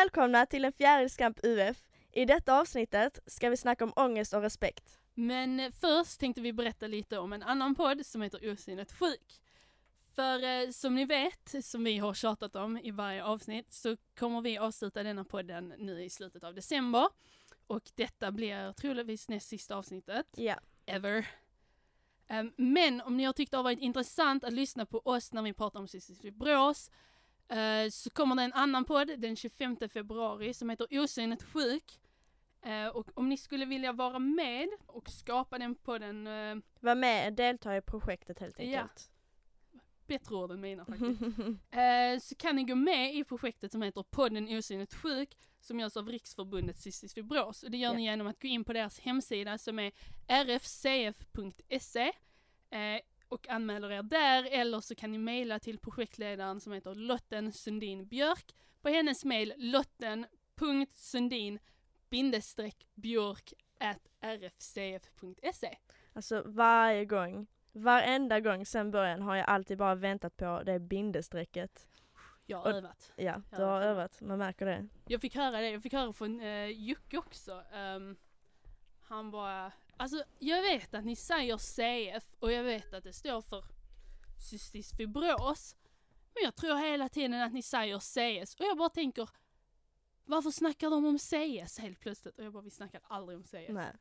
välkomna till en fjärilskamp UF. I detta avsnittet ska vi snacka om ångest och respekt. Men först tänkte vi berätta lite om en annan podd som heter Osynligt sjuk. För eh, som ni vet, som vi har tjatat om i varje avsnitt, så kommer vi avsluta denna podden nu i slutet av december. Och detta blir troligtvis näst sista avsnittet, Ja. ever. Ehm, men om ni har tyckt det har varit intressant att lyssna på oss när vi pratar om cystisk fibros, eh, så kommer det en annan podd den 25 februari som heter Osynligt sjuk. Eh, och om ni skulle vilja vara med och skapa den podden, uh, Var med, delta i projektet helt Ja. enkelt. bättre ord än mina faktiskt, eh, så kan ni gå med i projektet som heter podden Osynligt sjuk som görs av Riksförbundet Cystisk fibros. Och det gör Ja. ni genom att gå in på deras hemsida som är rfcf.se eh, och anmäler er där eller så kan ni mejla till projektledaren som heter Lotten Sundin Björk på hennes mejl lotten.sundin björk at rfcf.se. Alltså varje gång, varenda gång sen början har jag alltid bara väntat på det bindestrecket. Jag har Och- övat. Ja, du har övat, man märker det. Jag fick höra det, jag fick höra från uh, Jocke också. Ehm, han bara, alltså jag vet att ni säger CF och jag vet att det står för cystisk fibros. Men jag tror hela tiden att ni säger CS och jag bara tänker varför snackar de om CS helt plötsligt? Och jag bara, vi snackar aldrig om CS. Nej.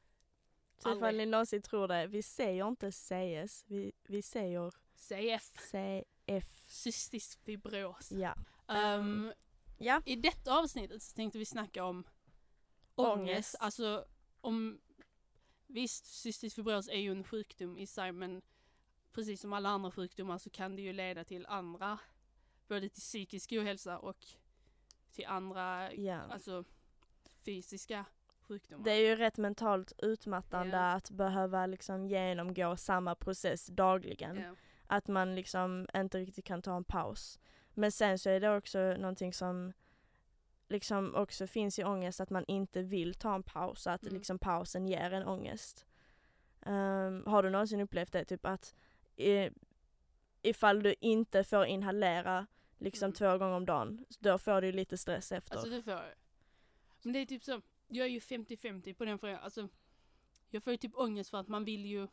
Så Aldrig. ifall ni någonsin tror det, vi säger inte CS, vi, vi säger CF, CF. cystisk fibros. Ja. Ehm, Ja. I detta avsnittet så tänkte vi snacka om ångest. Ångest. Alltså om Visst, cystisk fibros är ju en sjukdom i sig men precis som alla andra sjukdomar så kan det ju leda till andra, både till psykisk ohälsa och till andra, ja. alltså fysiska sjukdomar. Det är ju rätt mentalt utmattande Ja. att behöva liksom genomgå samma process dagligen. Ja. Att man liksom inte riktigt kan ta en paus. Men sen så är det också någonting som liksom också finns i ångest att man inte vill ta en paus, att Mm. liksom pausen ger en ångest. Ehm, har du någonsin upplevt det, typ att i, ifall du inte får inhalera liksom Mm. två gånger om dagen, då får du lite stress efter. Alltså det får jag. Men det är typ så, jag är ju 50-50 på den frågan. Alltså, jag får ju typ ångest för att man vill ju,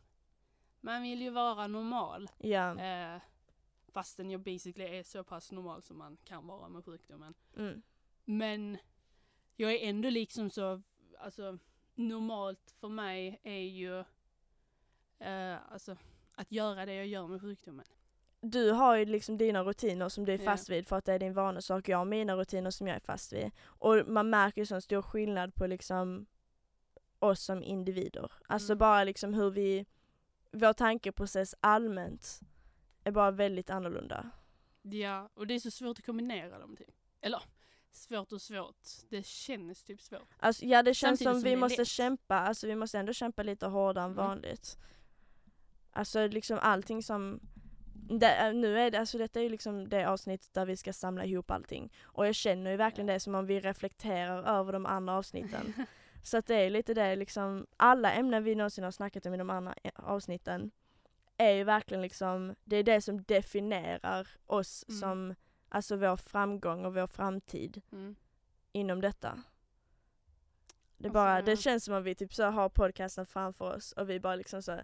man vill ju vara normal. ja. Eh, fastän jag basically är så pass normal som man kan vara med sjukdomen. Mm. Men jag är ändå liksom så, alltså normalt för mig är ju eh, alltså att göra det jag gör med sjukdomen. du har ju liksom dina rutiner som du är fast vid för att det är din vanesak. Jag har mina rutiner som jag är fast vid. Och man märker ju sån stor skillnad på liksom oss som individer. Alltså Mm. bara liksom hur vi, vår tankeprocess allmänt är bara väldigt annorlunda. Ja, och det är så svårt att kombinera dem typ. Eller svårt och svårt, det känns typ svårt. Alltså ja det känns Samtidigt som vi måste lätt. kämpa, alltså vi måste ändå kämpa lite hårdare än Mm. vanligt. Alltså liksom allting som det, nu är det, alltså detta är ju liksom det avsnitt där vi ska samla ihop allting. Och jag känner ju verkligen Ja. det som om vi reflekterar över de andra avsnitten. Så att det är lite det liksom, alla ämnen vi någonsin har snackat om i de andra eh, avsnitten är ju verkligen liksom, det är det som definierar oss Mm. som, alltså vår framgång och vår framtid Mm. inom detta. Det, Alltså, bara, det ja. känns som att vi typ så har podcasten framför oss och vi bara liksom så,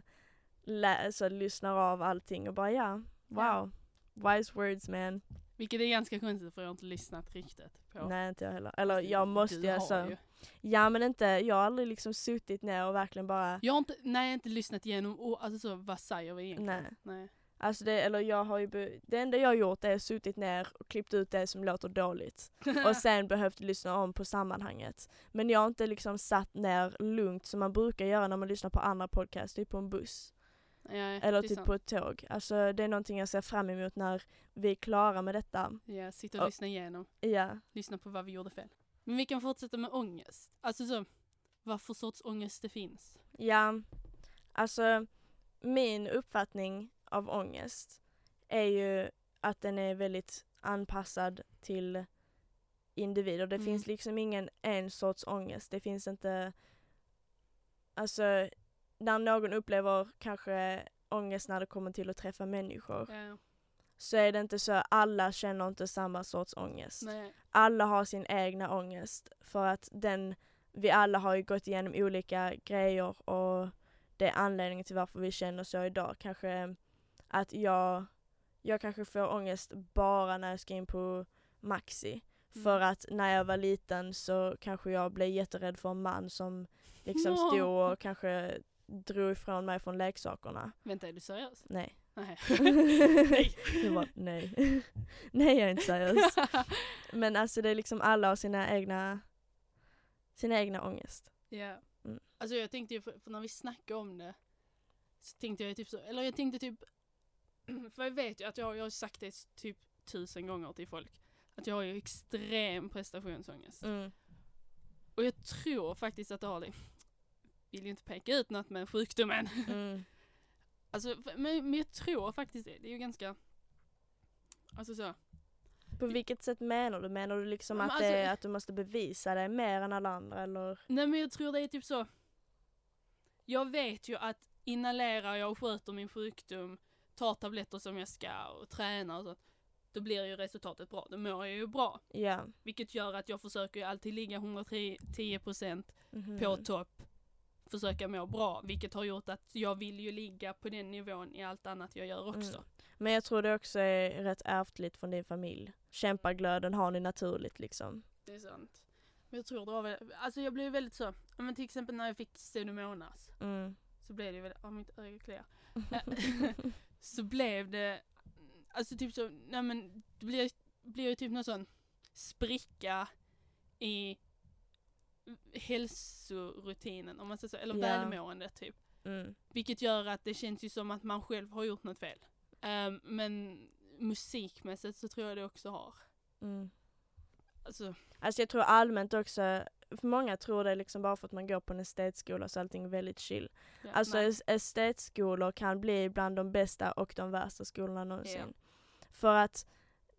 lä- så lyssnar av allting och bara ja, wow, Ja. wise words man. Vilket är ganska konstigt för jag har inte lyssnat riktigt på. Nej inte jag heller. Eller Fast jag måste ju alltså, ja men inte, jag har aldrig liksom suttit ner och verkligen bara, Jag har inte, nej inte lyssnat igenom, och, alltså så, vad säger vi egentligen? Nej. nej. Alltså det, eller jag har ju, det enda jag har gjort är suttit ner och klippt ut det som låter dåligt. och sen behövt lyssna om på sammanhanget. Men jag har inte liksom satt ner lugnt som man brukar göra när man lyssnar på andra podcasts, typ på en buss. ja, Eller typ sant. på ett tåg. Alltså det är någonting jag ser fram emot när vi är klara med detta. Ja, sitta och Och- lyssna igenom. Ja, Lyssna på vad vi gjorde fel. Men vi kan fortsätta med ångest. Alltså så, vad för sorts ångest det finns. ja. Alltså min uppfattning av ångest är ju att den är väldigt anpassad till individer. Det Mm. finns liksom ingen en sorts ångest. Det finns inte, alltså när någon upplever kanske ångest när det kommer till att träffa människor Ja. så är det inte så, alla känner inte samma sorts ångest. Nej. Alla har sin egna ångest för att den, vi alla har ju gått igenom olika grejer och det är anledningen till varför vi känner så idag. Kanske att jag, jag kanske får ångest bara när jag ska in på Maxi. För Mm. att när jag var liten så kanske jag blev jätterädd för en man som liksom stod och kanske drog ifrån mig från leksakerna. Vänta, är du seriös? Nej. Nej. Jag bara, nej. nej jag är inte seriös. Men alltså det är liksom alla har sina egna, sina egna ångest. Ja. Mm. Alltså jag tänkte ju, för, för när vi snackade om det, så tänkte jag typ så, eller jag tänkte typ, för jag vet ju att jag, jag har sagt det typ tusen gånger till folk, att jag har ju extrem prestationsångest. Mm. Och jag tror faktiskt att det har det. Vill ju inte peka ut något med sjukdomen. Mm. Alltså, men, men jag tror faktiskt det. Det är ju ganska, alltså så. På vilket sätt menar du? Menar du liksom Men att, det alltså- att du måste bevisa dig mer än alla andra eller? Nej men jag tror det är typ så. Jag vet ju att inhalerar jag och sköter min sjukdom, tar tabletter som jag ska och tränar och så. Då blir ju resultatet bra. Då mår jag ju bra. Ja. Vilket gör att jag försöker alltid ligga 110% Mhm. på topp. Försöka må bra. Vilket har gjort att jag vill ju ligga på den nivån i allt annat jag gör också. Mm. Men jag tror det också är rätt ärftligt från din familj. Kämpaglöden har ni naturligt liksom. Det är sant. Men jag tror det var väl, alltså jag blev väldigt så, men till exempel när jag fick pseudomonas. Mm. Så blev det ju väldigt, ja mitt öga kliar. så blev det, alltså typ så, nej men det blir, blir ju typ någon sån spricka i hälsorutinen om man säger så, eller Ja. välmående typ. Mm. Vilket gör att det känns ju som att man själv har gjort något fel. Ehm, men musikmässigt så tror jag det också har. Mm. Alltså, Alltså jag tror allmänt också, för många tror det liksom bara för att man går på en estetskola så är allting väldigt chill. ja, Alltså nej. es- estetskolor kan bli bland de bästa och de värsta skolorna någonsin. För att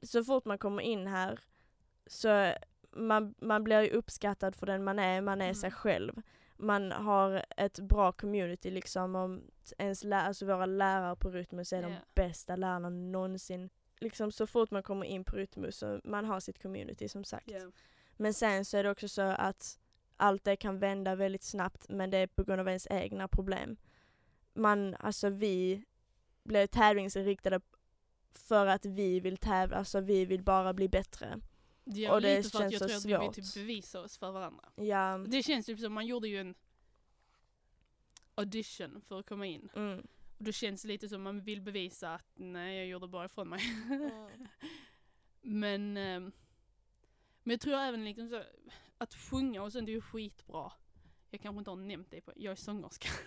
så fort man kommer in här så man, man blir ju uppskattad för den man är, man är Mm. sig själv. Man har ett bra community liksom om ens lä- alltså våra lärare på Rytmus är Ja. de bästa lärarna någonsin. Liksom så fort man kommer in på Rytmus så man har sitt community som sagt. Ja. Men sen så är det också så att allt det kan vända väldigt snabbt men det är på grund av ens egna problem. Man, alltså vi blev tävlingsinriktade för att vi vill tävla, alltså vi vill bara bli bättre. Ja, Och det lite för att känns jag så tror att vi vill svårt. typ bevisa oss för varandra. Ja, Det känns typ som man gjorde ju en audition för att komma in. mm. Och då känns det lite som man vill bevisa att nej jag gjorde bara ifrån mig. men, ehm, men jag tror även liksom så, att sjunga och sånt är ju skitbra. Jag kanske inte har nämnt det, på, jag är sångerska.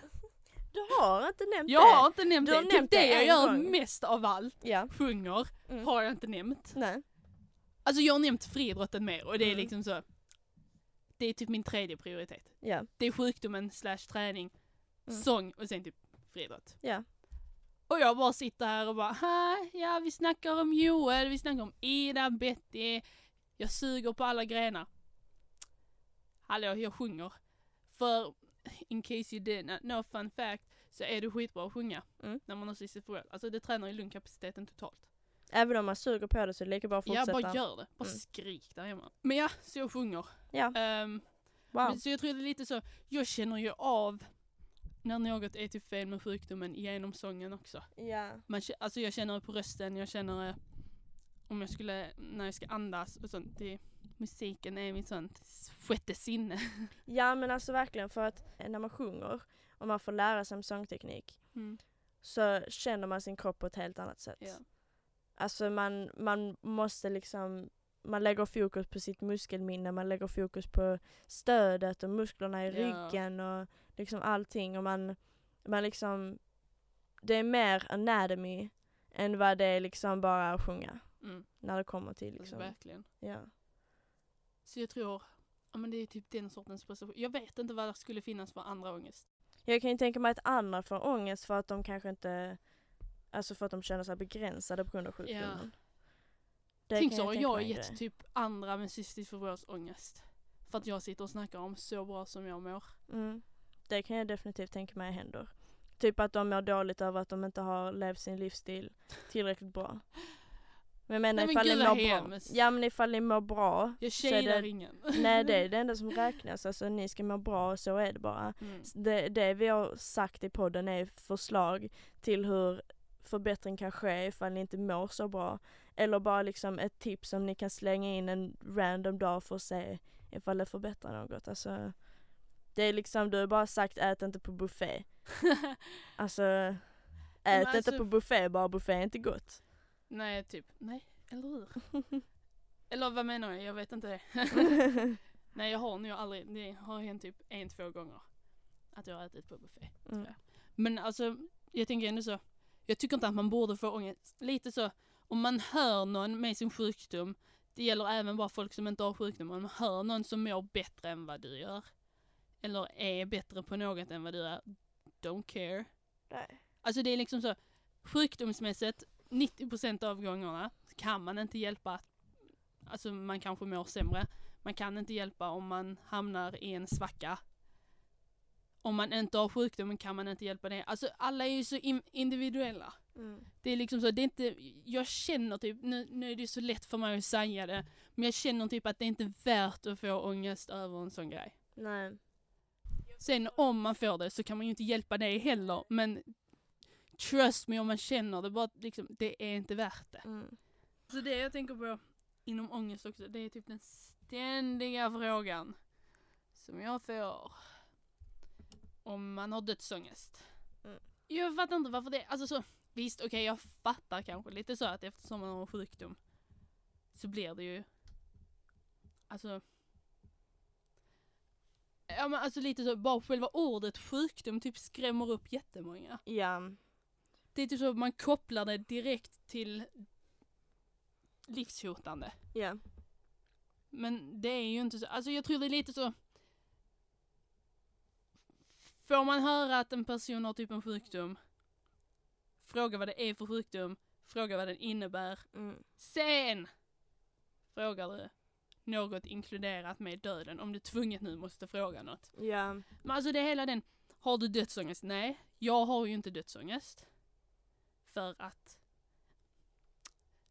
Du har inte nämnt Jag det? har inte nämnt Du har det, nämnt typ det det jag gör gång. mest av allt. Ja. Sjunger Mm. har jag inte nämnt. Nej. Alltså jag har nämnt friidrotten mer och det är Mm. liksom så. Det är typ min tredje prioritet. Ja. Det är sjukdomen slash träning, Mm. sång och sen typ friidrott. Ja. Och jag bara sitter här och bara, "Ha, ja vi snackar om Joel, vi snackar om Ida, Betty, jag suger på alla grenar. Hallå, jag sjunger. För, in case you didn't know fun fact, så är det skitbra att sjunga Mm. när man har cystisk fibros. Alltså det tränar ju lungkapaciteten totalt. Även om man suger på det så är det lika bra att Ja, fortsätta. bara gör det. Bara Mm. skrik där hemma. Men ja, så jag sjunger. Ja. Ehm, Wow. Så jag tror det är lite så, jag känner ju av när något är typ fel med sjukdomen genom sången också. Ja. Man, alltså jag känner det på rösten, jag känner eh, om jag skulle, när jag ska andas och sånt. Det, musiken är mitt sånt sjätte sinne. ja men alltså verkligen för att när man sjunger och man får lära sig om sångteknik Mm. så känner man sin kropp på ett helt annat sätt. Ja. Alltså man, man måste liksom, man lägger fokus på sitt muskelminne, man lägger fokus på stödet och musklerna i Ja. ryggen och liksom allting och man, man liksom, det är mer anatomy än vad det är liksom bara att sjunga Mm. när det kommer till Alltså, liksom, verkligen. ja. Så jag tror, ja men det är typ den sortens prestation. Jag vet inte vad det skulle finnas för andra ångest. Jag kan ju tänka mig att andra får ångest för att de kanske inte, alltså för att de känner sig begränsade på grund av sjukdomen. Det Tänk så har jag mig en gett grej. typ andra med cystisk fibros ångest. För att jag sitter och snackar om så bra som jag mår. Mm. Det kan jag definitivt tänka mig händer. Typ att de mår dåligt över att de inte har levt sin livsstil tillräckligt bra. Men jag menar Nej, ifall ni mår bra. hemskt. Ja men ifall ni mår bra. Jag shadar ingen. nej det är det enda som räknas, alltså ni ska må bra och så är det bara. Mm. Det, det vi har sagt i podden är förslag till hur förbättring kan ske ifall ni inte mår så bra. Eller bara liksom ett tips som ni kan slänga in en random dag för att se ifall det förbättrar något. Alltså, det är liksom, du har bara sagt ät inte på buffé. Alltså, ät men inte alltså- på buffé, bara buffé är inte gott. Nej, typ. Nej, eller hur? eller vad menar jag? Jag vet inte det. Nej, jag har nog aldrig, det har hänt typ en, två gånger. Att jag har ätit på buffé. Mm. Men alltså, jag tänker ändå så. Jag tycker inte att man borde få ångest. Lite så, om man hör någon med sin sjukdom, det gäller även bara folk som inte har sjukdom, om man hör någon som mår bättre än vad du gör, eller är bättre på något än vad du är, don't care. Nej. Alltså det är liksom så, sjukdomsmässigt, 90% av gångerna kan man inte hjälpa alltså man kanske mår sämre. Man kan inte hjälpa om man hamnar i en svacka. Om man inte har sjukdomen kan man inte hjälpa det. Alltså alla är ju så in- individuella. Mm. Det är liksom så, det är inte, jag känner typ, nu, nu är det så lätt för mig att säga det, men jag känner typ att det är inte värt att få ångest över en sån grej. Nej. Sen om man får det så kan man ju inte hjälpa det heller, men trust me om man känner det, bara liksom, det är inte värt det. Mm. Så det jag tänker på inom ångest också, det är typ den ständiga frågan som jag får om man har dödsångest. Mm. Jag fattar inte varför det, alltså så, visst okej jag fattar kanske lite så att eftersom man har sjukdom så blir det ju, alltså Ja men alltså lite så, bara själva ordet sjukdom typ skrämmer upp jättemånga. Ja. Det är typ så att man kopplar det direkt till livshotande. Ja. Men det är ju inte så, alltså jag tror det är lite så Får man höra att en person har typ en sjukdom Fråga vad det är för sjukdom Fråga vad den innebär Mm. Sen frågar du något inkluderat med döden om du tvunget nu måste fråga något. Ja. Men alltså det är hela den, har du dödsångest? Nej, jag har ju inte dödsångest. För att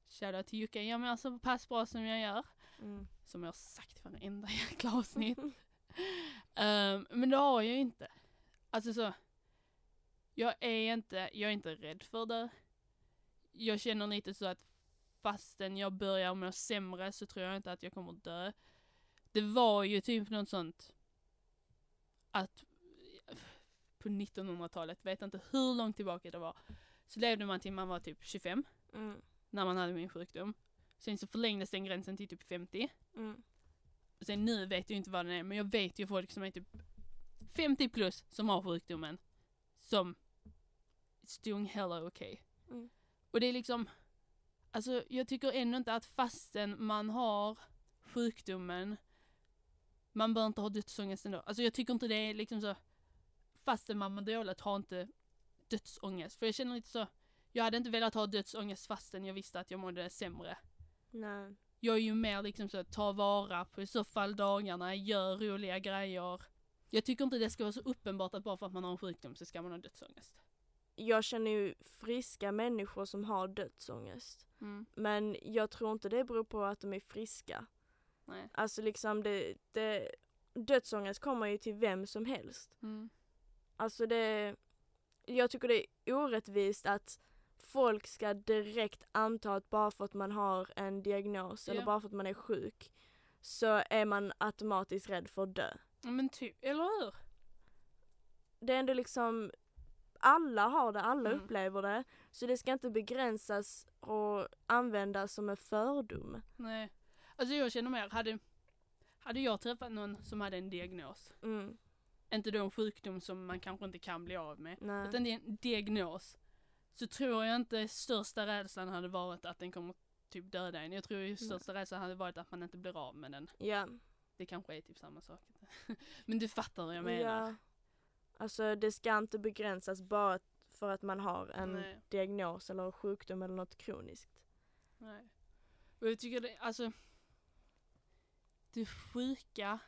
Shoutout till Jocke, jag mår så pass bra som jag gör. Mm. Som jag har sagt i varenda jäkla avsnitt. Ehm, men det har jag ju inte. Alltså så. Jag är inte, jag är inte rädd för det. Jag känner lite så att fastän jag börjar må sämre så tror jag inte att jag kommer dö. Det var ju typ något sånt att på 1900-talet, vet inte hur långt tillbaka det var, så levde man till man var typ 25 Mm. när man hade min sjukdom. Sen så förlängdes den gränsen till typ 50. Mm. Sen nu vet jag inte vad den är, men jag vet ju folk som är typ 50 plus som har sjukdomen. Som it's doing hella okay. Mm. Och det är liksom, alltså jag tycker ändå inte att fastän man har sjukdomen, man bör inte ha dödsångest ändå. Alltså jag tycker inte det är liksom så, fastän man mår dåligt, ha inte dödsångest. För jag känner lite så, jag hade inte velat ha dödsångest fastän jag visste att jag mådde sämre. Nej. Jag är ju mer liksom så, ta vara på i så fall dagarna, gör roliga grejer. Jag tycker inte det ska vara så uppenbart att bara för att man har en sjukdom så ska man ha dödsångest. Jag känner ju friska människor som har dödsångest. Mm. Men jag tror inte det beror på att de är friska. Nej. Alltså liksom det, det dödsångest kommer ju till vem som helst. Mm. Alltså det, jag tycker det är orättvist att folk ska direkt anta att bara för att man har en diagnos eller Ja. bara för att man är sjuk så är man automatiskt rädd för att dö. Men typ, eller hur? Det är ändå liksom, alla har det, alla Mm. upplever det. Så det ska inte begränsas och användas som en fördom. Nej. Alltså jag känner mer, hade, hade jag träffat någon som hade en diagnos, Mm, inte då en sjukdom som man kanske inte kan bli av med, nej. utan det är en diagnos, så tror jag inte största rädslan hade varit att den kommer typ döda en. Jag tror ju största rädslan hade varit att man inte blir av med den. Ja. Det kanske är typ samma sak. Men du fattar vad jag menar. Ja. Alltså det ska inte begränsas bara för att man har en Nej. diagnos eller sjukdom eller något kroniskt. Nej. Och jag tycker det, alltså. Det sjuka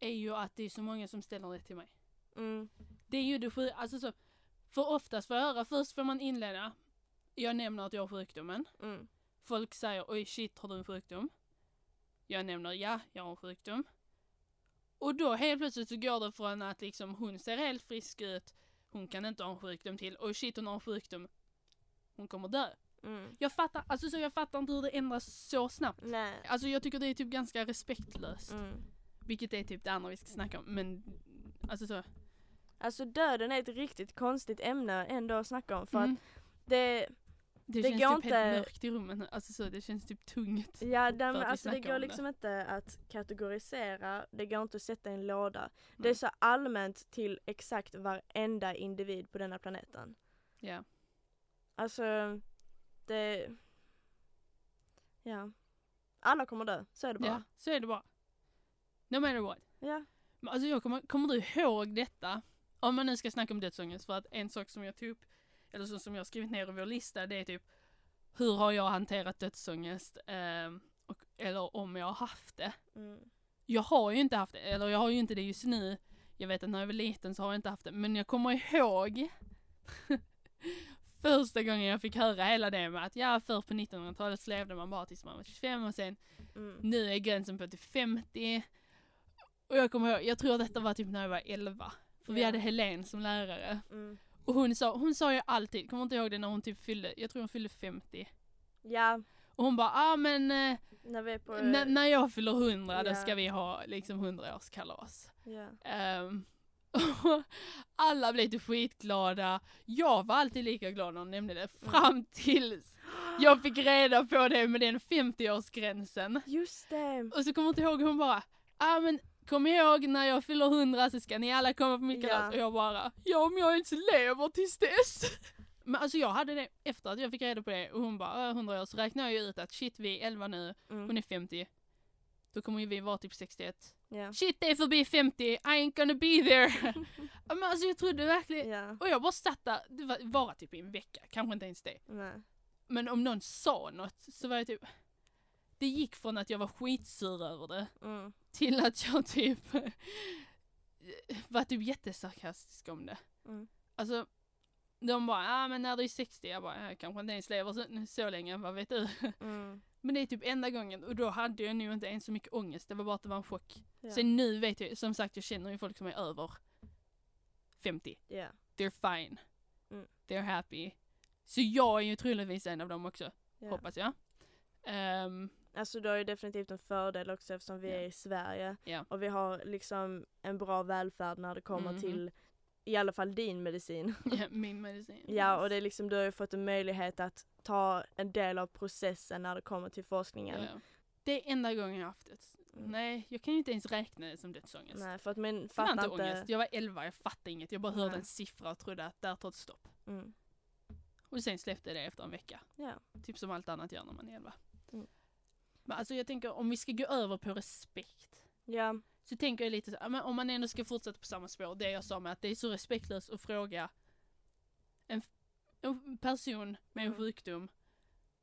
är ju att det är så många som ställer det till mig. Mm, Det är ju det sjuka, alltså så. För oftast får jag höra, först får man inleda. Jag nämner att jag har sjukdomen. mm, folk säger oj shit har du en sjukdom? Jag nämner ja, jag har en sjukdom. Och då helt plötsligt så går det från att liksom hon ser helt frisk ut, hon kan inte ha en sjukdom till, oj shit hon har en sjukdom, hon kommer dö. Mm. Jag fattar, alltså så jag fattar inte hur det ändras så snabbt. Nej. Alltså jag tycker det är typ ganska respektlöst. Mm. Vilket är typ det andra vi ska snacka om, men alltså så. Alltså döden är ett riktigt konstigt ämne ändå att snacka om för Mm. att det, Det, det känns går typ inte- helt mörkt i rummen alltså så, det känns typ tungt. ja, den, alltså det går om det. liksom inte att kategorisera, det går inte att sätta i en låda. Det Nej. är så allmänt till exakt varenda individ på denna planeten. Ja. Alltså, det... Ja. Alla kommer dö, så är det bara. ja, så är det bara. No matter what. Ja. Men alltså jag kommer, kommer du ihåg detta? Om man nu ska snacka om dödsångest, för att en sak som jag tog upp, eller så som jag skrivit ner i vår lista, det är typ hur har jag hanterat dödsångest? ehm, och, eller om jag har haft det. Mm. Jag har ju inte haft det, eller jag har ju inte det just nu. Jag vet att när jag var liten så har jag inte haft det, men jag kommer ihåg första gången jag fick höra hela det med att ja, förr på 1900-talet så levde man bara tills man var 25 och sen Mm. nu är gränsen på till 50. Och jag kommer ihåg, jag tror detta var typ när jag var 11. För vi Ja. hade Helen som lärare. Mm. Och hon sa, hon sa ju alltid, kommer inte ihåg det när hon typ fyllde, jag tror hon fyllde 50. Ja, Och hon bara, ah men eh, när på... när, när jag fyller 100 då Ja. ska vi ha liksom 100-årskalas. Ja. Ehm, alla blev typ skitglada. Jag var alltid lika glad när hon nämnde det. Fram tills jag fick reda på det med den 50-årsgränsen. Just det. Och så kommer jag inte ihåg hon bara, ah men kom ihåg när jag fyller 100 så ska ni alla komma på mitt Ja. Och jag bara, ja om jag ens lever tills dess. Men alltså jag hade det efter att jag fick reda på det och hon bara, "Äh, 100 år så räknade jag ju ut att shit vi är 11 nu, Mm. hon är 50. Då kommer ju vi vara typ 61. Ja. Shit det är förbi 50, I ain't gonna be there. Men alltså jag trodde verkligen, Ja. och jag bara satt där, det var bara typ i en vecka, kanske inte ens det. Nej. Men om någon sa något så var jag typ, det gick från att jag var skitsur över det Mm. Till att jag typ var typ jättesarkastisk om det. Mm. Alltså, de bara, ja ah, men när du är 60, jag bara, jag kanske inte ens lever så, så länge, vad vet du? Mm. Men det är typ enda gången och då hade jag nog inte ens så mycket ångest, det var bara att det var en chock. Ja. Sen nu vet jag, som sagt jag känner ju folk som är över 50. Ja. They're fine. Mm. They're happy. Så jag är ju troligtvis en av dem också, Ja. hoppas jag. Ehm, Alltså du har ju definitivt en fördel också eftersom vi Ja. är i Sverige Ja. och vi har liksom en bra välfärd när det kommer Mhm. till i alla fall din medicin. ja, min medicin. Ja och det är liksom, du har ju fått en möjlighet att ta en del av processen när det kommer till forskningen. Ja. Det är enda gången jag haft det. Mm. Nej, jag kan ju inte ens räkna det som dödsångest. Nej för att min fattar inte inte. ångest. Jag var 11, jag fattade inget. Jag bara hörde Nej. en siffra och trodde att där tar det stopp. Mm. Och sen släppte det efter en vecka. Ja. Typ som allt annat gör när man är 11. Men alltså jag tänker om vi ska gå över på respekt. Ja. Så tänker jag lite så, men om man ändå ska fortsätta på samma spår, det jag sa med att det är så respektlöst att fråga en, en person med en Mm. sjukdom,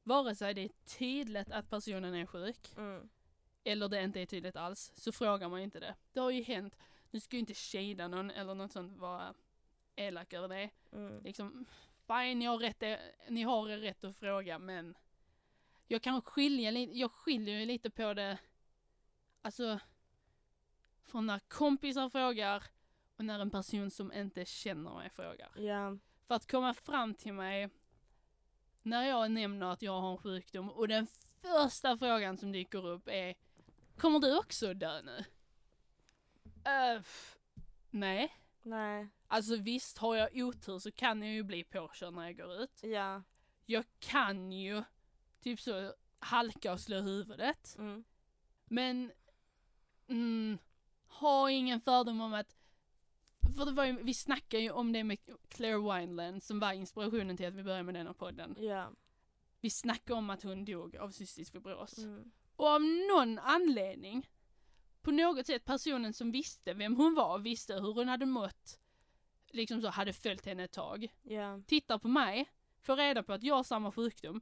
vare sig det är tydligt att personen är sjuk, Mm. eller det inte är tydligt alls, så frågar man inte det. Det har ju hänt, nu ska ju inte shada någon eller något sånt vara elak över det. Mm. Liksom, fine, ni har rätt, ni har rätt att fråga men jag kan skilja lite, jag skiljer ju lite på det, alltså från när kompisar frågar och när en person som inte känner mig frågar. Ja. För att komma fram till mig när jag nämner att jag har en sjukdom och den första frågan som dyker upp är Kommer du också dö nu? Uh, nej. Nej. Alltså visst, har jag otur så kan jag ju bli påkörd när jag går ut. Ja. Jag kan ju typ så halka och slå huvudet. Mm. Men mm, ha ingen fördom om att för det var ju, vi snackade ju om det med Claire Wineland som var inspirationen till att vi började med den här podden. Ja. Vi snackade om att hon dog av cystisk fibros. Mm. Och av någon anledning, på något sätt personen som visste vem hon var, visste hur hon hade mått, liksom så hade följt henne ett tag, Ja. tittar på mig, får reda på att jag har samma sjukdom.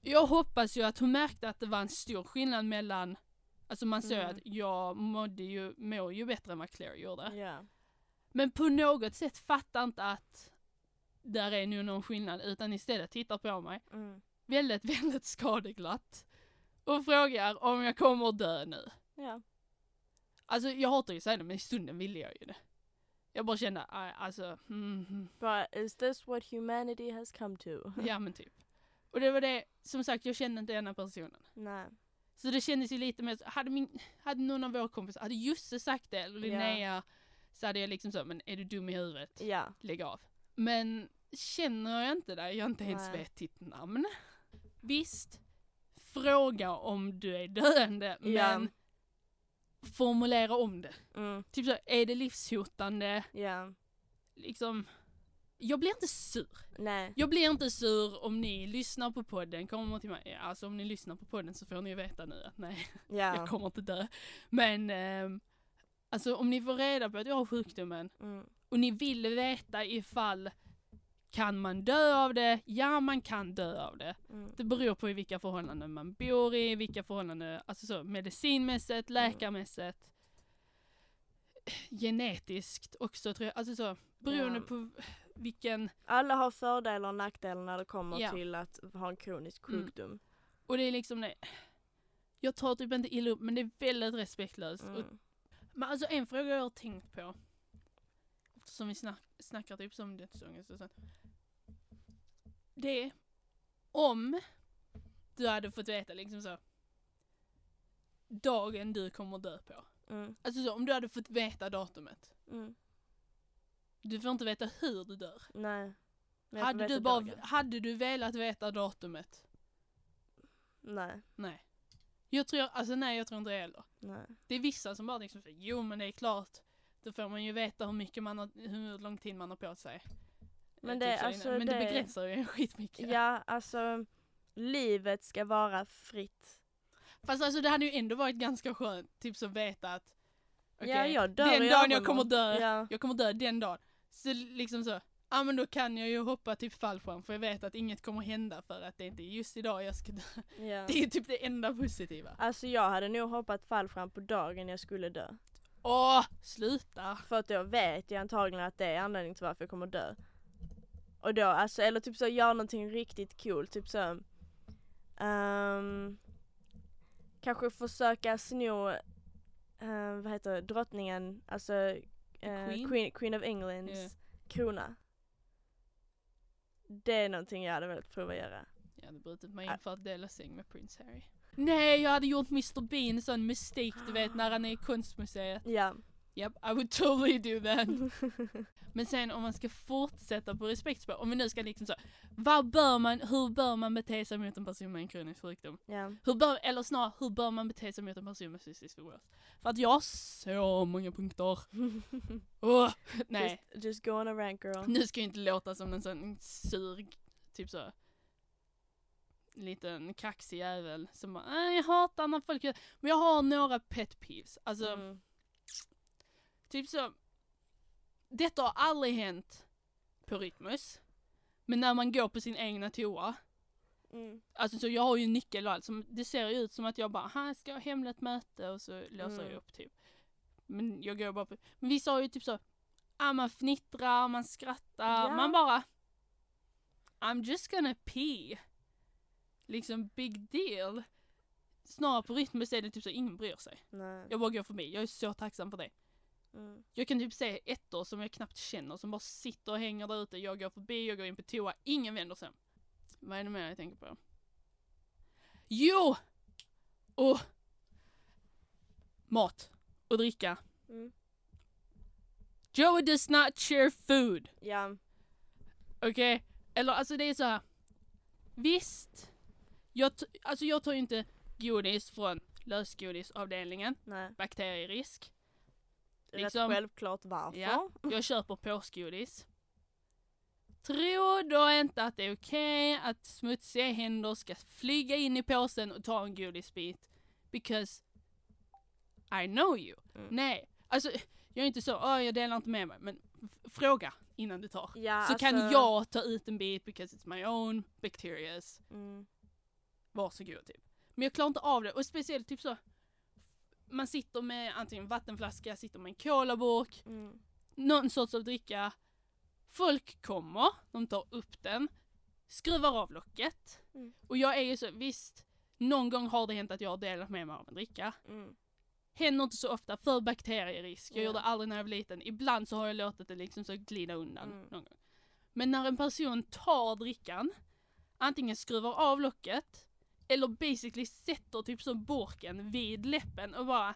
Jag hoppas ju att hon märkte att det var en stor skillnad mellan, alltså man såg Mm. att jag mådde ju, mår ju bättre än vad Claire gjorde. Ja. Men på något sätt fattar inte att där är nu någon skillnad utan istället tittar på mig. Mm. väldigt, väldigt skadeglatt och frågar om jag kommer dö nu. Ja. Alltså jag hatar ju att säga det men i stunden ville jag ju det. Jag bara kände, "Aj, alltså, mm, mm. Bara, is this what humanity has come to? ja men typ. Och det var det, som sagt jag kände inte ena personen. Nej. Så det kändes ju lite mer hade, min, hade någon av våra kompisar, hade Josse sagt det eller Linnea så hade jag liksom så, men är du dum i huvudet? Ja. Lägg av. Men känner jag inte dig, jag inte ens Nej. vet ditt namn. Visst, fråga om du är döende Ja. men formulera om det. Mm. Typ så, är det livshotande? Ja. Liksom, jag blir inte sur. Nej. Jag blir inte sur om ni lyssnar på podden, kommer till mig. Alltså om ni lyssnar på podden så får ni veta nu att nej, Ja. jag kommer inte dö. Men ehm, alltså om ni får reda på att jag har sjukdomen Mm. och ni vill veta ifall kan man dö av det? Ja, man kan dö av det. Mm. Det beror på i vilka förhållanden man bor i, vilka förhållanden, alltså så medicinmässigt, läkarmässigt, genetiskt också tror jag. Alltså så, beroende Ja. på vilken, Alla har fördelar och nackdelar när det kommer Ja. till att ha en kronisk Mm. sjukdom. och det är liksom det. Jag tar typ inte illa upp men det är väldigt respektlöst. Och, Mm. men alltså en fråga jag har tänkt på, eftersom vi snack, snackar typ som dödsångest och sånt. Det är om du hade fått veta liksom så dagen du kommer dö på. Mm. Alltså så, om du hade fått veta datumet. Mm. Du får inte veta hur du dör. Nej. Hade du, bara, dagen. hade du velat veta datumet? Nej. Nej. Jag tror, alltså nej jag tror inte det heller. Nej. Det är vissa som bara liksom säger, jo men det är klart. Då får man ju veta hur mycket man har, hur lång tid man har på sig. Men Eh, det- så alltså, men det, det- begränsar ju en skitmycket. Ja, alltså livet ska vara fritt. Fast alltså det hade ju ändå varit ganska skönt, typ så veta att okej, ja, jag dör den dagen jag kommer dö, Ja. jag kommer dö den dagen. Så liksom så, ja men då kan jag ju hoppa typ fallskärm för jag vet att inget kommer hända för att det inte är just idag jag ska dö. Ja. Det är typ det enda positiva. Alltså jag hade nog hoppat fallskärm på dagen jag skulle dö. Åh, sluta! För att då vet jag antagligen att det är anledningen till varför jag kommer dö. Och då, alltså, eller typ så gör någonting riktigt kul, typ så ehm, Kanske försöka sno, ehm, vad heter det, drottningen, alltså eh, Queen? Queen, Queen of Englands Ja. krona. Det är någonting jag hade velat prova göra. Jag hade brutit mig in för att dela säng med Prince Harry. Nej, jag hade gjort Mr Bean sån mistake du vet när han är i konstmuseet. Ja. Yep, I would totally do that. Men sen om man ska fortsätta på respektspår, om vi nu ska liksom så, vad bör man, hur bör man bete sig mot en person med en kronisk sjukdom? ja. Hur bör, eller snarare, hur bör man bete sig mot en person med cystisk fibros? För att jag har så många punkter. Åh, nej. Just, just go on a rant girl. Nu ska jag inte låta som en sån sur, typ så liten kaxig jävel som bara, "Nej, jag hatar när folk gör Men jag har några pet peeves. Alltså, Mm. Typ så. Detta har aldrig hänt på Rytmus. Men när man går på sin egna toa. Mm. Alltså så jag har ju nyckel och allt. Som, det ser ju ut som att jag bara, här jag ska ha hemligt möte och så låser Mm. jag upp typ. Men jag går bara på, men vissa har ju typ så, ah, man fnittrar, man skrattar, Ja. man bara I'm just gonna pee. Liksom big deal. Snarare på Rytmus är det typ så, ingen bryr sig. Nej. Jag bara går förbi, jag är så tacksam för det. Mm. Jag kan typ se ettor som jag knappt känner som bara sitter och hänger där ute. Jag går förbi, jag går in på toa, ingen vänder sig. Vad är det mer jag tänker på? Jo! Och mat och dricka. Mm. Joey does not share food. Ja. Okej? Eller alltså det är så här. Visst. Jag, alltså jag tar ju inte godis från lösgodisavdelningen. Nej. Bakterierisk. Rätt Liksom- självklart varför. Ja. Jag köper påsgodis. Tror då inte att det är okej att smutsiga händer ska flyga in i påsen och ta en godisbit. Because I know you. Mm. Nej, alltså jag är inte så, "Åh, jag delar inte med mig. Men fråga innan du tar. Ja, så kan alltså- jag ta ut en bit because it's my own bacterias. Mm. Varsågod typ. Men jag klarar inte av det och speciellt typ så. Man sitter med antingen vattenflaska, sitter med en colaburk, Mm. någon sorts av dricka. Folk kommer, de tar upp den, skruvar av locket. Mm. Och jag är ju så, visst, någon gång har det hänt att jag har delat med mig av en dricka. Mm. Händer inte så ofta för bakterierisk. Jag Ja. gjorde aldrig när jag var liten. Ibland så har jag låtit det liksom så glida undan. Mm. Någon gång. Men när en person tar drickan, antingen skruvar av locket eller basically sätter typ så burken vid läppen och bara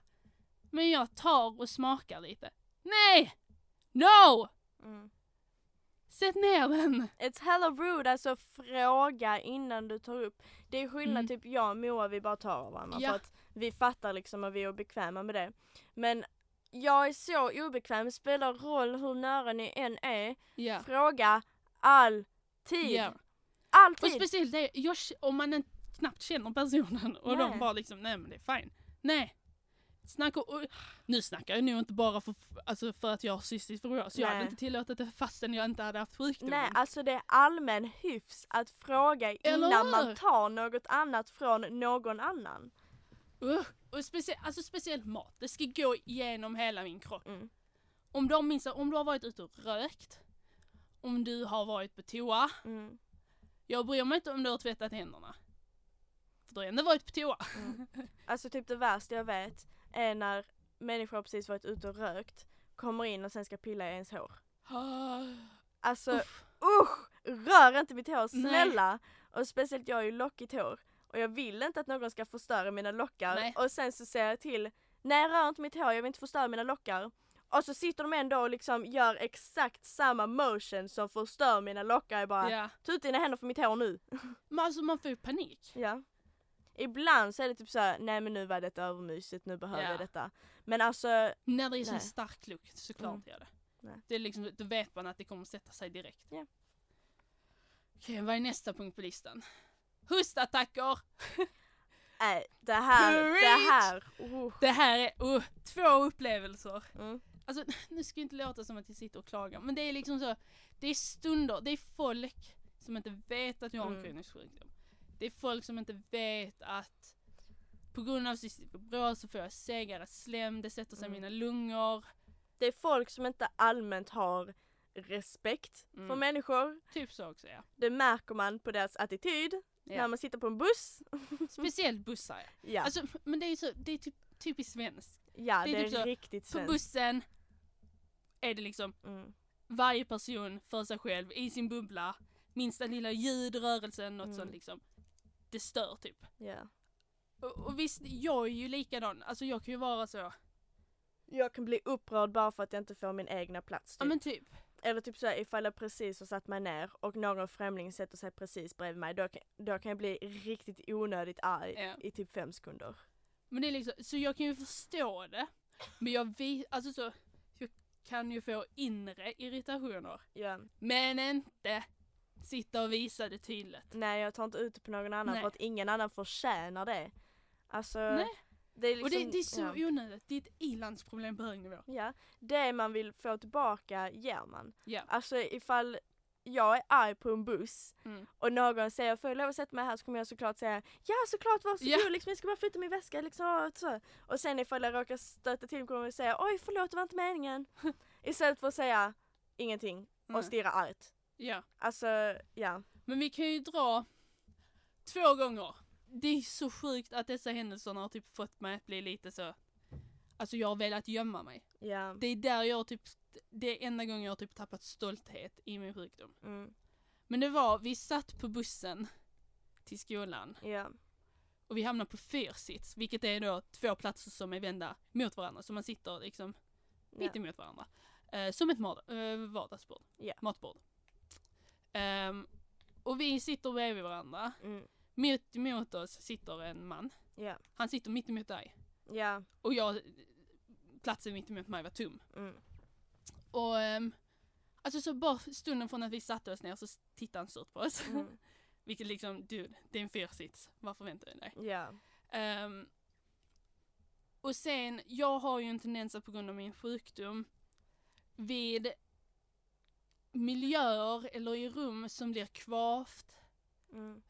Men jag tar och smakar lite. Nej! No! Mm. Sätt ner den! It's hella rude, alltså fråga innan du tar upp. Det är skillnad, Mm. typ jag och Moa vi bara tar av varandra Ja. för att vi fattar liksom och vi är bekväma med det. Men jag är så obekväm, spelar roll hur nära ni än är. Ja. Fråga alltid. Och Alltid! speciellt det, jag, om man inte knappt känner personen och Nej. de bara liksom, nej men det är fine. Nej. Snacka, och, nu snackar jag nog inte bara för, alltså för att jag har cystisk fibros. Jag hade inte tillåtit det fastän jag inte hade haft sjukdomen. Nej, alltså det är allmän hyfs att fråga innan man tar något annat från någon annan. Uh, och specie, alltså speciellt mat, det ska gå igenom hela min kropp. Mm. Om har minst, om du har varit ute och rökt, om du har varit på toa, Mm. jag bryr mig inte om du har tvättat händerna. För du har ändå varit på toa. Mm. Alltså typ det värsta jag vet är när människor har precis varit ute och rökt, kommer in och sen ska pilla i ens hår. Alltså Uff. usch! Rör inte mitt hår, Nej. snälla! Och speciellt jag har ju lockigt hår. Och jag vill inte att någon ska förstöra mina lockar. Nej. Och sen så säger jag till, nej rör inte mitt hår, jag vill inte förstöra mina lockar. Och så sitter de ändå och liksom gör exakt samma motion som förstör mina lockar. Jag bara, Ja. ta ut dina händer från mitt hår nu. Men alltså man får ju panik. Ja. Ibland så är det typ såhär, nej men nu var det övermysigt, nu behöver Ja. jag detta. Men alltså, När det är så stark lukt såklart Mm. gör det. Nej. Det är liksom, då vet man att det kommer sätta sig direkt. Ja. Okej, vad är nästa punkt på listan? Hustattacker! nej det här, det Preach! här. Oh. Det här är uh, två upplevelser. Mm. Alltså nu ska det inte låta som att jag sitter och klagar men det är liksom så, det är stunder, det är folk som inte vet att jag har en Mm. kronisk sjukdom. Det är folk som inte vet att på grund av cystisk fibros så får jag segare slem, det sätter sig i Mm. mina lungor. Det är folk som inte allmänt har respekt för Mm. människor. Typ så också ja. Det märker man på deras attityd när ja. man sitter på en buss. Speciellt bussar ja. Ja, Alltså, men det är så, det är typ typiskt svenskt. ja det det är är, typ så, riktigt På svenskt. bussen är det liksom Mm. varje person för sig själv i sin bubbla. Minsta lilla ljud, rörelse, något Mm. sånt liksom. Det stör typ. Ja. Och, och visst, jag är ju likadan. Alltså jag kan ju vara så. Jag kan bli upprörd bara för att jag inte får min egna plats. Ja Typ. men typ. Eller typ såhär ifall jag precis har satt mig ner och någon främling sätter sig precis bredvid mig. Då kan, då kan jag bli riktigt onödigt arg Ja. i typ fem sekunder. Men det är liksom, så jag kan ju förstå det. Men jag vet, alltså så. Jag kan ju få inre irritationer. Ja. Men inte sitta och visa det tydligt. Nej jag tar inte ut det på någon annan Nej. för att ingen annan förtjänar det. Alltså. Nej. Det är liksom, och det, det är så ja. onödigt. Det är ett ilandsproblem på hög nivå. Ja, det man vill få tillbaka ger man. Ja. Alltså ifall jag är arg på en buss Mm. och någon säger får jag lov att sätta mig här så kommer jag såklart säga ja såklart varsågod Ja. liksom jag ska bara flytta min väska liksom så. Och sen ifall jag råkar stöta till kommer jag säga oj förlåt det var inte meningen. Istället för att säga ingenting och stirra argt. Ja. Alltså ja. Men vi kan ju dra två gånger. Det är så sjukt att dessa händelserna har typ fått mig att bli lite så Alltså jag har velat gömma mig. Ja. Det är där jag typ, det är enda gången jag har typ tappat stolthet i min sjukdom. Mm. Men det var, vi satt på bussen till skolan Ja. och vi hamnade på fyrsits, vilket är då två platser som är vända mot varandra, så man sitter liksom Ja. mitt emot varandra. Eh, som ett mat, eh, vardagsbord, Ja. matbord. Ehm, och vi sitter bredvid varandra. Mm. Mitt emot oss sitter en man. Ja. Han sitter mitt emot dig. Ja. Och jag, platsen mitt emot mig var tom. Mm. Och ehm, alltså så bara stunden från att vi satte oss ner så tittade han surt på oss. Mm. Vilket liksom, du, det är en fyrsits. Vad förväntar du dig? Ja. Ehm, och sen, jag har ju en tendens att på grund av min sjukdom vid miljöer eller i rum som blir kvavt, Mm.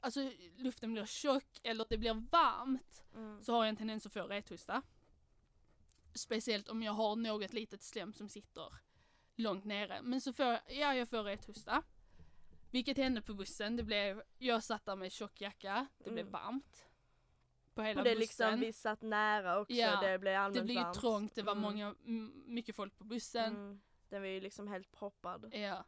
alltså luften blir tjock eller det blir varmt Mm. så har jag en tendens att få rethosta. Speciellt om jag har något litet slem som sitter långt nere. Men så får jag, ja jag får rethosta. Vilket hände på bussen, det blev, jag satt där med tjock jacka, det blev Mm. varmt. På hela Och det är bussen. liksom, vi satt nära också, Ja, det blev allmänt det blev ju varmt. trångt, det var Mm. många, mycket folk på bussen. Den var ju liksom helt proppad. Ja.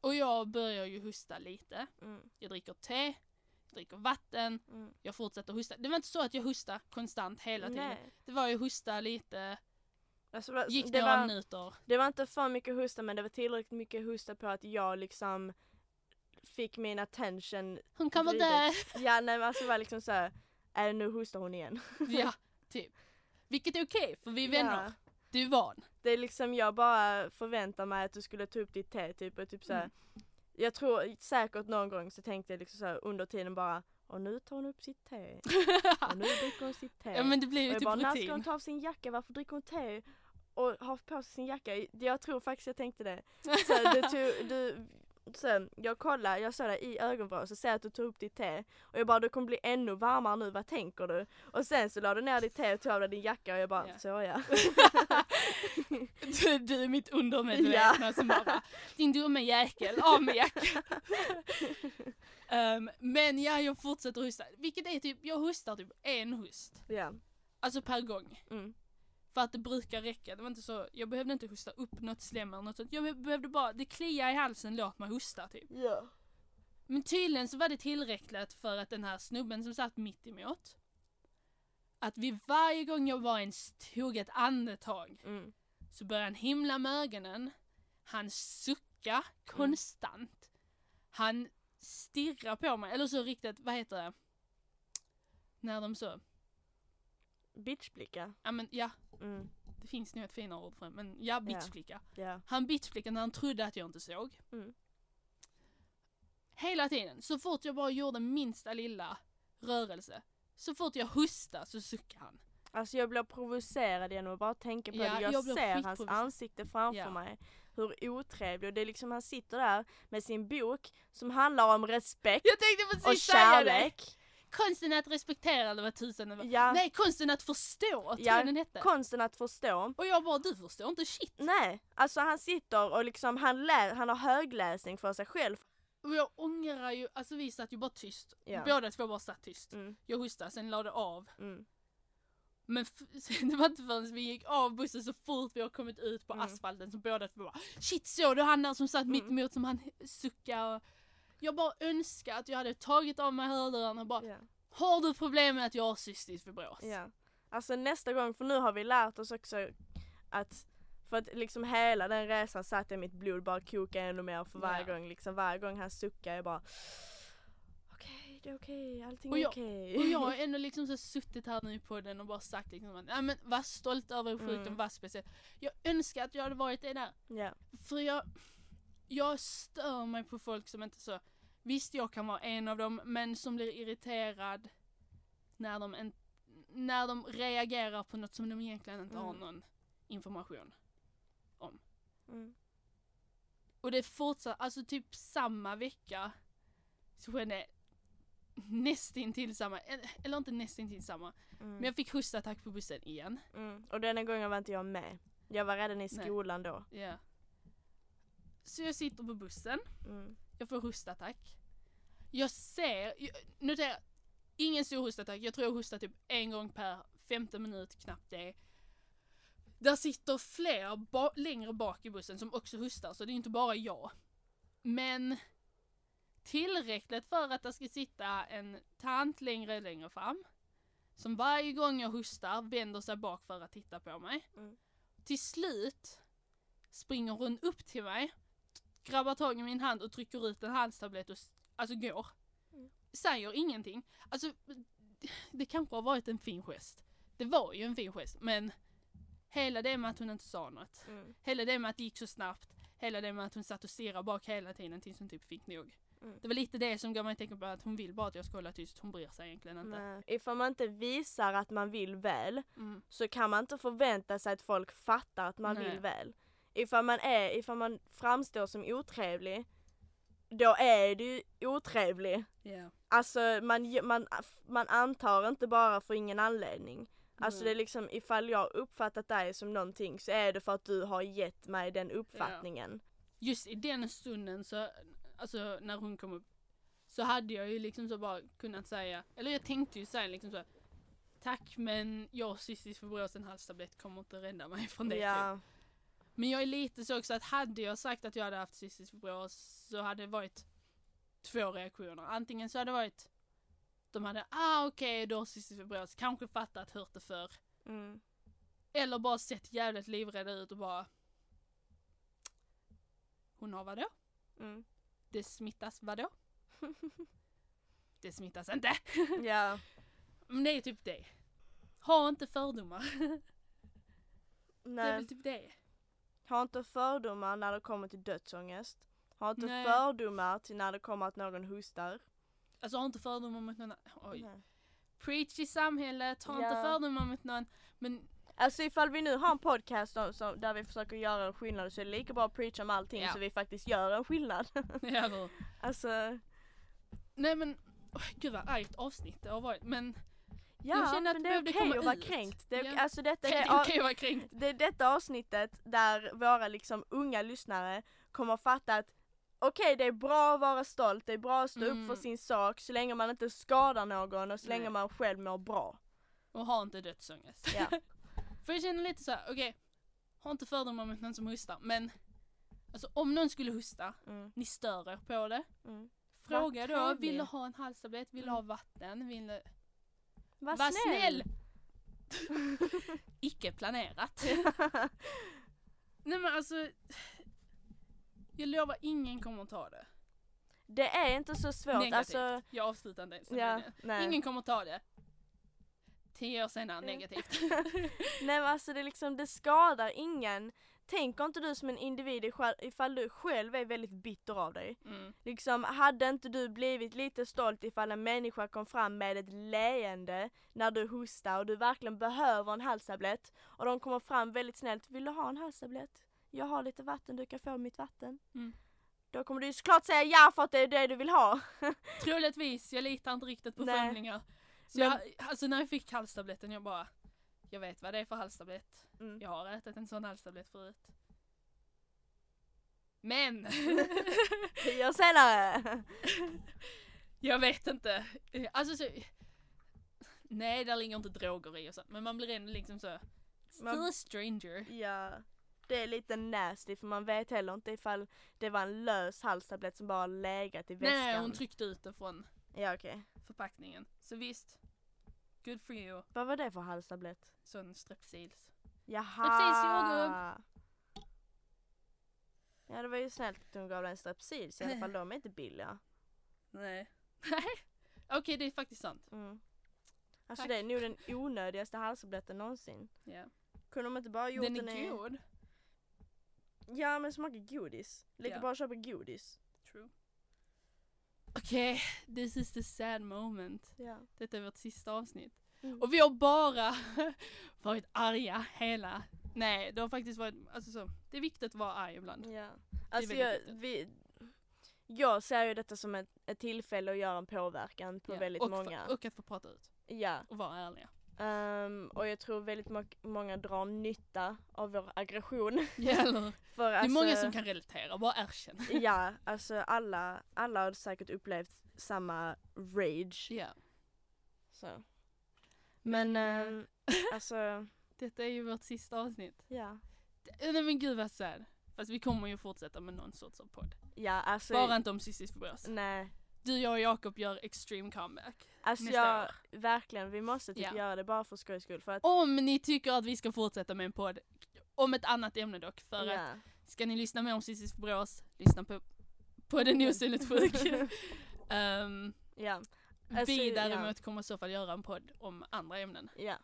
Och jag börjar ju hosta lite. Mm. Jag dricker te, jag dricker vatten, Mm. jag fortsätter hosta. Det var inte så att jag hostade konstant hela tiden. Nej. Det var ju hosta lite, Alltså, gick det, några var, minuter. det var inte för mycket hosta men det var tillräckligt mycket hosta på att jag liksom fick min attention. Hon kan vara där. Ja nej men alltså var liksom såhär, äh, nu hostar hon igen. Ja, typ. Vilket är okej, för vi är vänner. Ja. Du är van. Det är liksom, jag bara förväntar mig att du skulle ta upp ditt te typ och typ såhär. Mm. Jag tror säkert någon gång så tänkte jag liksom såhär under tiden bara och nu tar hon upp sitt te. Och nu dricker hon sitt te. ja men det blir ju typ bara, när ska hon rutin. ta av sin jacka? Varför dricker hon te? Och har på sig sin jacka? Jag tror faktiskt jag tänkte det. Så du tog, du, så jag kollade, jag såg dig i ögonvrån så ser jag att du tog upp ditt te. Och jag bara, du kommer bli ännu varmare nu, vad tänker du? Och sen så la du ner ditt te och tog av dig din jacka och jag bara, Ja. så ja. du, du är mitt undermedvetna som bara, din dumme jäkel, av med jackan. Ehm, men ja, jag fortsätter hosta. Vilket är typ, jag hostar typ en host. ja. Alltså per gång. Mm. För att det brukar räcka. Det var inte så, jag behövde inte hosta upp något slem eller något sånt. Jag be- behövde bara, det kliar i halsen, låt mig hosta typ. Ja. Men tydligen så var det tillräckligt för att den här snubben som satt mitt emot att vid varje gång jag var ens tog ett andetag Mm. så började han himla med ögonen. Han sucka konstant. Han stirrar på mig, eller så riktigt, vad heter det? När de så, Bitchblicka. ja men ja, Mm. det finns nog ett finare ord för det, men ja, bitchblicka. Ja. Han bitchblickade när han trodde att jag inte såg. Mm. Hela tiden, så fort jag bara gjorde minsta lilla rörelse, så fort jag hostade så suckade han. Alltså jag blir provocerad genom att bara tänka på Ja, det. Jag, jag ser hans ansikte framför Ja. mig. Hur otrevlig och det är liksom han sitter där med sin bok som handlar om respekt Jag tänkte och kärlek. Konsten att respektera eller vad tusan det var. Ja, Nej, konsten att förstå, tror Ja, jag den hette. konsten att förstå. Och jag bara, du förstår inte shit. Nej, alltså han sitter och liksom han, lä- han har högläsning för sig själv. Och jag ångrar ju, alltså vi satt ju bara tyst. Ja. Båda två bara satt tyst. Mm, Jag hostade, sen lade av. mm, Men det var inte förrän vi gick av bussen så fort vi har kommit ut på Mm. asfalten så båda två bara Shit såg du han där som satt mitt Mm. emot som han suckade och Jag bara önskar att jag hade tagit av mig hörlurarna och bara ja, Har du problem med att jag har cystisk fibros? ja. Alltså nästa gång, för nu har vi lärt oss också att för att liksom hela den resan satt jag mitt blod bara koka ännu mer för varje Ja. gång liksom varje gång han suckar jag bara Okej, det är okej, allting Och är okej. Och jag har ändå liksom så suttit här nu på den och bara sagt liksom att ja, men var stolt över sjukdom, Mm. var speciell. Jag önskar att jag hade varit det där. Ja, För jag, jag stör mig på folk som inte så, visst jag kan vara en av dem, men som blir irriterad när de, en, när de reagerar på något som de egentligen inte har Mm. någon information. mm, Och det fortsatte, alltså typ samma vecka så skedde nästintill samma, eller inte nästintill samma, mm, men jag fick hostattack på bussen igen. mm. Och denna gången var inte jag med. Jag var redan i Nej. skolan då. Ja. Så jag sitter på bussen, Mm. jag får hostattack. Jag ser, jag- notera, ingen stor hostattack, jag tror jag hostar typ en gång per femte minut, knappt det. Där sitter fler ba- längre bak i bussen som också hostar, så det är inte bara jag. Men tillräckligt för att det ska sitta en tant längre längre fram. Som varje gång jag hostar vänder sig bak för att titta på mig. Mm. Till slut springer hon upp till mig, grabbar tag i min hand och trycker ut en halstablett och alltså går. Mm. Säger ingenting. Alltså det- det kanske har varit en fin gest. Det var ju en fin gest men hela det med att hon inte sa något. Mm. Hela det med att det gick så snabbt. Hela det med att hon satt och stirrade bak hela tiden tills hon typ fick nog. Mm. Det var lite det som gav mig att tänka på att hon vill bara att jag ska hålla tyst. Hon bryr sig egentligen inte. Nej. Ifall man inte visar att man vill väl Mm. så kan man inte förvänta sig att folk fattar att man Nej. vill väl. Ifall man, är, ifall man framstår som otrevlig, då är du ju otrevlig. Ja. Alltså man, man, man antar inte bara för ingen anledning. Alltså Nej. det är liksom ifall jag uppfattat dig som någonting så är det för att du har gett mig den uppfattningen. Just i den stunden så, alltså när hon kom upp, så hade jag ju liksom så bara kunnat säga, eller jag tänkte ju säga liksom så Tack men jag har cystisk fibros, en halstablett kommer inte rädda mig från det. Typ. Men jag är lite så också att hade jag sagt att jag hade haft cystisk fibros så hade det varit två reaktioner. Antingen så hade det varit de hade, ah okej okay, du har cystisk fibros, kanske fattat, hört det förr. Mm. Eller bara sett jävligt livrädda ut och bara Hon har vadå? Mm. Det smittas vadå? det smittas inte. ja. Men det är typ det. Ha inte fördomar. Nej. Det är väl typ det. Ha inte fördomar när det kommer till dödsångest. Ha inte Nej. fördomar till när det kommer att någon hostar. Alltså ha inte fördomar mot någon Oj. Nej. Preach i samhället, ha inte Ja. fördomar mot någon. Men Alltså ifall vi nu har en podcast som, som, där vi försöker göra en skillnad så är det lika bra att preacha om allting Ja. så vi faktiskt gör en skillnad. ja, alltså, Nej men, oh, gud vad argt avsnitt det har varit. Men ja känner att men det är okej komma att vara ut. kränkt. Det är, Ja. Alltså detta det är, okej vara kränkt. det är detta avsnittet där våra liksom unga lyssnare kommer att fatta att okej det är bra att vara stolt, det är bra att stå upp Mm. för sin sak så länge man inte skadar någon och så länge Nej. man själv mår bra. Och ha inte dödsångest. Ja. För jag känner lite så här, okej. ha inte fördomar mot någon som hostar. Men alltså om någon skulle hosta, Mm. ni stör er på det. Mm. Fråga då, vill du ha en halstablett? Vill du Mm. ha vatten? Vill du... Var, Var snäll! Icke planerat. Nej men alltså. Jag lovar, ingen kommer att ta det. det är inte så svårt, Negativt. alltså Jag avslutar inte ens. ja. Ingen kommer att ta det. Tio år senare, negativt. nej men alltså det liksom, det skadar ingen. Tänker inte du som en individ ifall- du själv är väldigt bitter av dig. Mm. Liksom, hade inte du blivit lite stolt ifall en människa kom fram med ett leende när du hostar och du verkligen behöver en halstablett och de kommer fram väldigt snällt, vill du ha en halstablett? Jag har lite vatten, du kan få mitt vatten. Mm. Då kommer du ju såklart säga ja för att det är det du vill ha. Troligtvis, jag litar inte riktigt på främlingar. Så Men- jag, alltså när jag fick halstabletten, jag bara, jag vet vad det är för halstablett. Mm. Jag har ätit en sån halstablett förut. Men! Tio år senare. jag vet inte. Alltså så, Nej, där ligger inte droger i och så, men man blir ändå liksom så, still Man- a stranger. Ja, det är lite nasty för man vet heller inte ifall det var en lös halstablett som bara legat i väskan. Nej, hon tryckte ut den från ja okej. förpackningen. Så visst, good for you. Vad var det för halstablett? Sån strepsils. Jaha! Ja det var ju snällt att hon gav dig en strepsils i alla fall, de är inte billiga. Nej. Nej. Okej, det är faktiskt sant. Mm. Alltså Tack. det är nog den onödigaste halstabletten någonsin. Ja. Kunde de inte bara gjort Den den, är i... god. Ja men smakar godis. Lika Ja. bra att köpa godis. Okej, this is the sad moment. Ja. Detta är vårt sista avsnitt. Mm. Och vi har bara varit arga hela... Nej, det har faktiskt varit, alltså så, det är viktigt att vara arg ibland. Ja. Alltså jag, vi, jag ser ju detta som ett, ett tillfälle att göra en påverkan på Ja, väldigt och, många. För, och att få prata ut. Ja. Och vara ärliga. Ehm, och jag tror väldigt mo- många drar nytta av vår aggression. Ja, eller, För det är alltså, många som kan relatera, bara erkänn. Ja, alltså alla, alla har säkert upplevt samma rage. Ja. Så. Men ehm, alltså, Detta är ju vårt sista avsnitt. ja. Det- Nej men gud vad sad. Fast vi kommer ju fortsätta med någon sorts av podd. Ja, alltså. Bara inte om cystisk fibros. Nej. Du, jag och Jakob gör extreme comeback. Alltså Nästa jag, år. verkligen, vi måste typ Ja. göra det bara för skojs skull. För att, Om ni tycker att vi ska fortsätta med en podd, om ett annat ämne dock, för att ja. ska ni lyssna mer om cystisk fibros, lyssna på, på den osynligt sjuk. um, ja. Alltså, vi däremot kommer i så fall göra en podd om andra ämnen. Ja.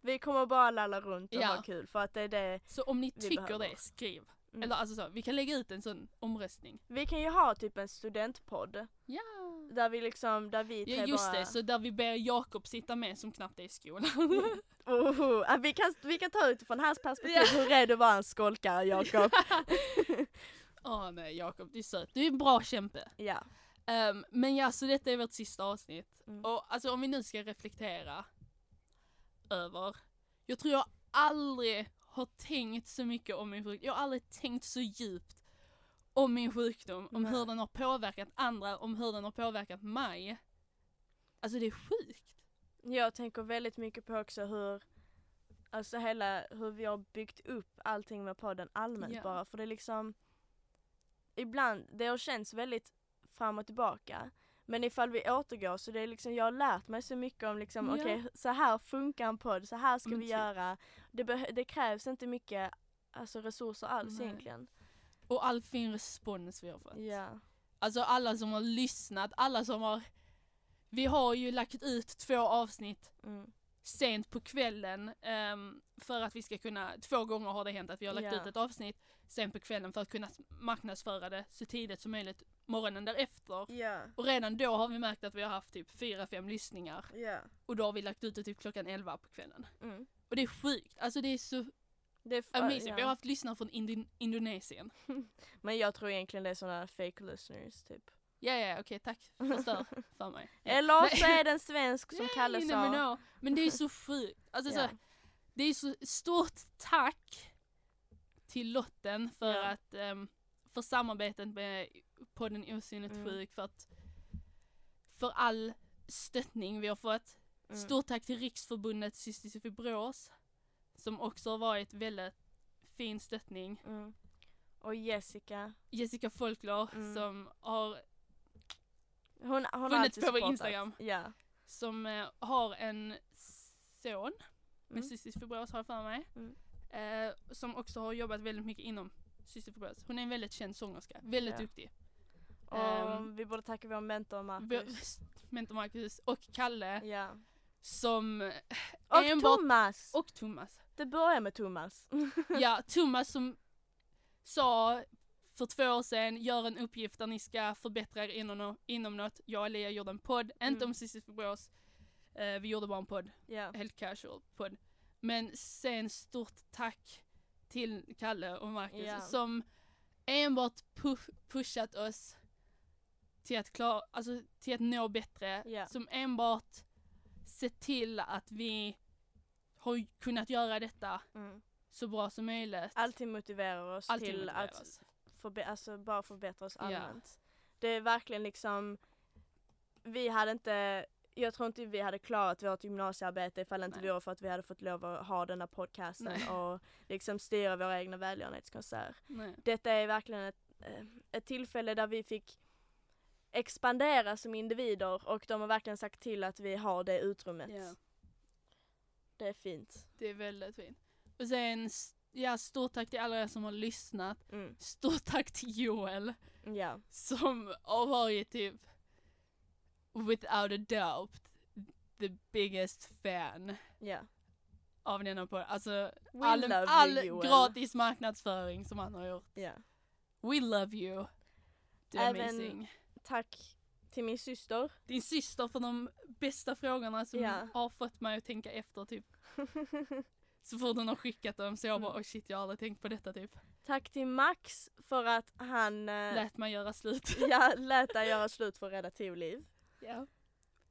Vi kommer bara lalla runt och ha kul för att det är det. Så om ni tycker behöver. det, skriv. Mm. Eller alltså så, vi kan lägga ut en sån omröstning. Vi kan ju ha typ en studentpodd. Ja. Där vi liksom, där vi Ja tre just bara... det, så där vi ber Jakob sitta med som knappt är i skolan. Ah, vi, kan, vi kan ta utifrån hans perspektiv Ja. hur rädd du var en skolkare Jakob. Åh nej Jakob, du är söt. Du är en bra kämpe. ja. Ehm, men ja, så detta är vårt sista avsnitt. Mm. Och alltså om vi nu ska reflektera över. Jag tror jag aldrig har tänkt så mycket om min frukt. Jag har aldrig tänkt så djupt om min sjukdom, om Nej. hur den har påverkat andra, om hur den har påverkat mig. Alltså det är sjukt. Jag tänker väldigt mycket på också hur Alltså hela hur vi har byggt upp allting med podden allmänt Ja. bara för det är liksom Ibland, det har känts väldigt fram och tillbaka Men ifall vi återgår så det är liksom, jag har lärt mig så mycket om liksom Ja. okej så här funkar en podd, så här ska Men vi typ. göra det, det krävs inte mycket alltså resurser alls Nej. egentligen Och all fin respons vi har fått. Ja, Alltså alla som har lyssnat, alla som har... Vi har ju lagt ut två avsnitt mm. sent på kvällen ehm, för att vi ska kunna, två gånger har det hänt att vi har lagt Ja. ut ett avsnitt sent på kvällen för att kunna marknadsföra det så tidigt som möjligt morgonen därefter. ja, Och redan då har vi märkt att vi har haft typ fyra fem lyssningar ja och då har vi lagt ut det typ klockan 11 på kvällen. mm. Och det är sjukt, alltså det är så det är f- amazing. ja. Vi har haft lyssnare från Indon- Indonesien. Men jag tror egentligen det är sådana fake listeners typ Ja ja okej tack, förstör för mig. Eller så är den svensk som Kalle you never sa. Men det är så sjukt. Alltså, så, Ja. det är så stort tack till Lotten för Ja. att ehm, för samarbetet med podden Osynligt Mm. sjuk för att för all stöttning vi har fått. Mm. Stort tack till Riksförbundet Cystisk fibros som också har varit väldigt fin stöttning. Mm. Och Jessica, Jessica Folklore Mm. som har hon, hon Funnits på vår. Instagram. Ja. som eh, har en son med Mm. cystisk fibros har jag för mig. Mm. Eh, som också har jobbat väldigt mycket inom cystisk fibros. Hon är en väldigt känd sångerska, väldigt Ja. duktig. Och Ehm, vi borde tacka vår mentor Marcus. Mentor Marcus och Kalle Ja. Som, Och enbart- Thomas! och Thomas. Det börjar med Thomas. Ja, Thomas som sa för två år sedan, gör en uppgift där ni ska förbättra er inom, inom något. Jag och Lea gjorde en podd, inte Mm. om cystisk fibros. Eh, vi gjorde bara en podd. ja. helt casual podd. Men sen stort tack till Kalle och Marcus Ja. som enbart pu- pushat oss till att klara, alltså till att nå bättre. Ja. Som enbart sett till att vi har kunnat göra detta Mm. så bra som möjligt. Alltid motiverar oss Alltid till motiverar att oss. förbe- alltså bara förbättra oss Ja. allmänt. Det är verkligen liksom, vi hade inte, jag tror inte vi hade klarat vårt gymnasiearbete ifall inte Nej. vore för att vi hade fått lov att ha denna podcasten Nej. och liksom styra våra egna välgörenhetskonserter. Detta är verkligen ett, eh, ett tillfälle där vi fick expandera som individer och de har verkligen sagt till att vi har det utrymmet. Ja, Det är fint. det är väldigt fint. Och sen, ja, stort tack till alla er som har lyssnat. Mm. Stort tack till Joel. Ja. som har varit typ without a doubt the biggest fan Ja. av denna podd. Alltså We all, all you gratis marknadsföring som han har gjort. Ja. We love you. Du är amazing. Tack till min syster. Din syster för de bästa frågorna som Ja. har fått mig att tänka efter typ. Så fort hon har skickat dem så jag bara oh shit jag har aldrig tänkt på detta typ. Tack till Max för att han eh, Lät mig göra slut. ja, lät dig göra slut för att rädda tio liv. ja.